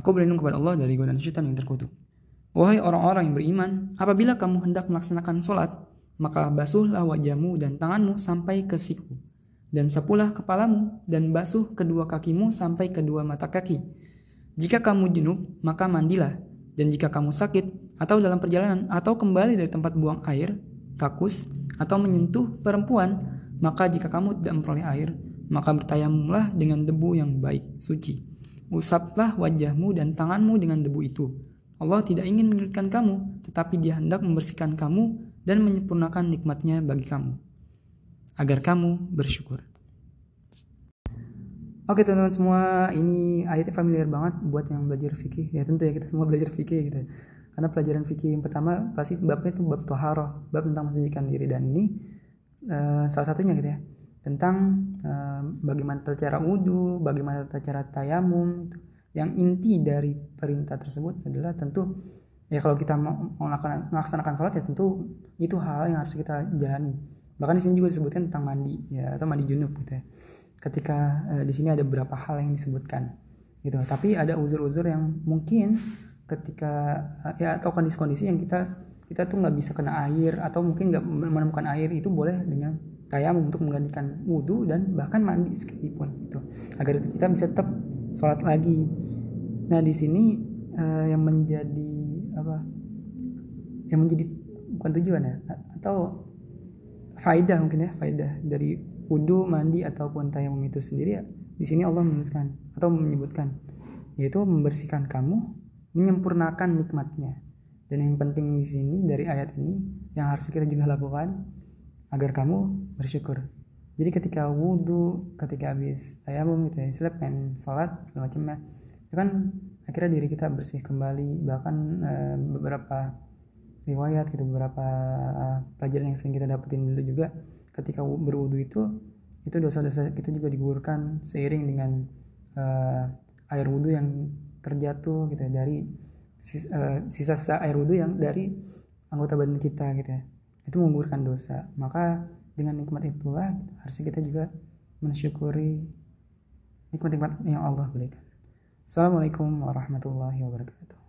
Aku berlindung kepada Allah dari godaan syaitan yang terkutuk. Wahai orang-orang yang beriman, apabila kamu hendak melaksanakan sholat, maka basuhlah wajahmu dan tanganmu sampai ke siku, dan sapulah kepalamu dan basuh kedua kakimu sampai kedua mata kaki. Jika kamu junub, maka mandilah, dan jika kamu sakit atau dalam perjalanan atau kembali dari tempat buang air, kakus, atau menyentuh perempuan, maka jika kamu tidak memperoleh air, maka bertayamumlah dengan debu yang baik, suci. Usaplah wajahmu dan tanganmu dengan debu itu. Allah tidak ingin menyulitkan kamu, tetapi dia hendak membersihkan kamu dan menyempurnakan nikmatnya bagi kamu. Agar kamu bersyukur. Oke teman-teman semua, ini ayatnya familiar banget buat yang belajar fikih. Ya tentu ya kita semua belajar fikih gitu. Karena pelajaran fikih yang pertama pasti babnya itu bab toharoh, bab tentang mensucikan diri dan ini uh, salah satunya gitu ya tentang uh, bagaimana tata cara wudhu, bagaimana tata cara tayamum. Yang inti dari perintah tersebut adalah tentu ya kalau kita mau melaksanakan sholat ya tentu itu hal yang harus kita jalani. Bahkan di sini juga disebutkan tentang mandi ya atau mandi junub gitu ya. Ketika uh, di sini ada beberapa hal yang disebutkan gitu. Tapi ada uzur-uzur yang mungkin ketika uh, ya atau kondisi-kondisi yang kita kita tuh nggak bisa kena air atau mungkin nggak menemukan air itu boleh dengan tayamum untuk menggantikan wudhu dan bahkan mandi sekalipun gitu. Agar kita bisa tetap sholat lagi. Nah di sini uh, yang menjadi apa yang menjadi bukan tujuan ya atau faidah mungkin ya faidah dari wudhu mandi ataupun tayamum itu sendiri ya di sini Allah menuliskan atau menyebutkan yaitu membersihkan kamu menyempurnakan nikmatnya. Dan yang penting di sini dari ayat ini yang harus kita juga lakukan agar kamu bersyukur. Jadi ketika wudhu ketika habis tayamum gitu ya istilah pengen sholat segala macamnya itu kan akhirnya diri kita bersih kembali. Bahkan e, beberapa riwayat gitu beberapa uh, pelajaran yang sering kita dapetin dulu juga ketika berwudhu itu itu dosa-dosa kita juga digugurkan seiring dengan uh, air wudhu yang terjatuh gitu ya, dari sisa, uh, sisa air wudhu yang dari anggota badan kita gitu ya itu menggugurkan dosa. Maka dengan nikmat itulah harusnya kita juga mensyukuri nikmat-nikmat yang Allah berikan. Assalamualaikum warahmatullahi wabarakatuh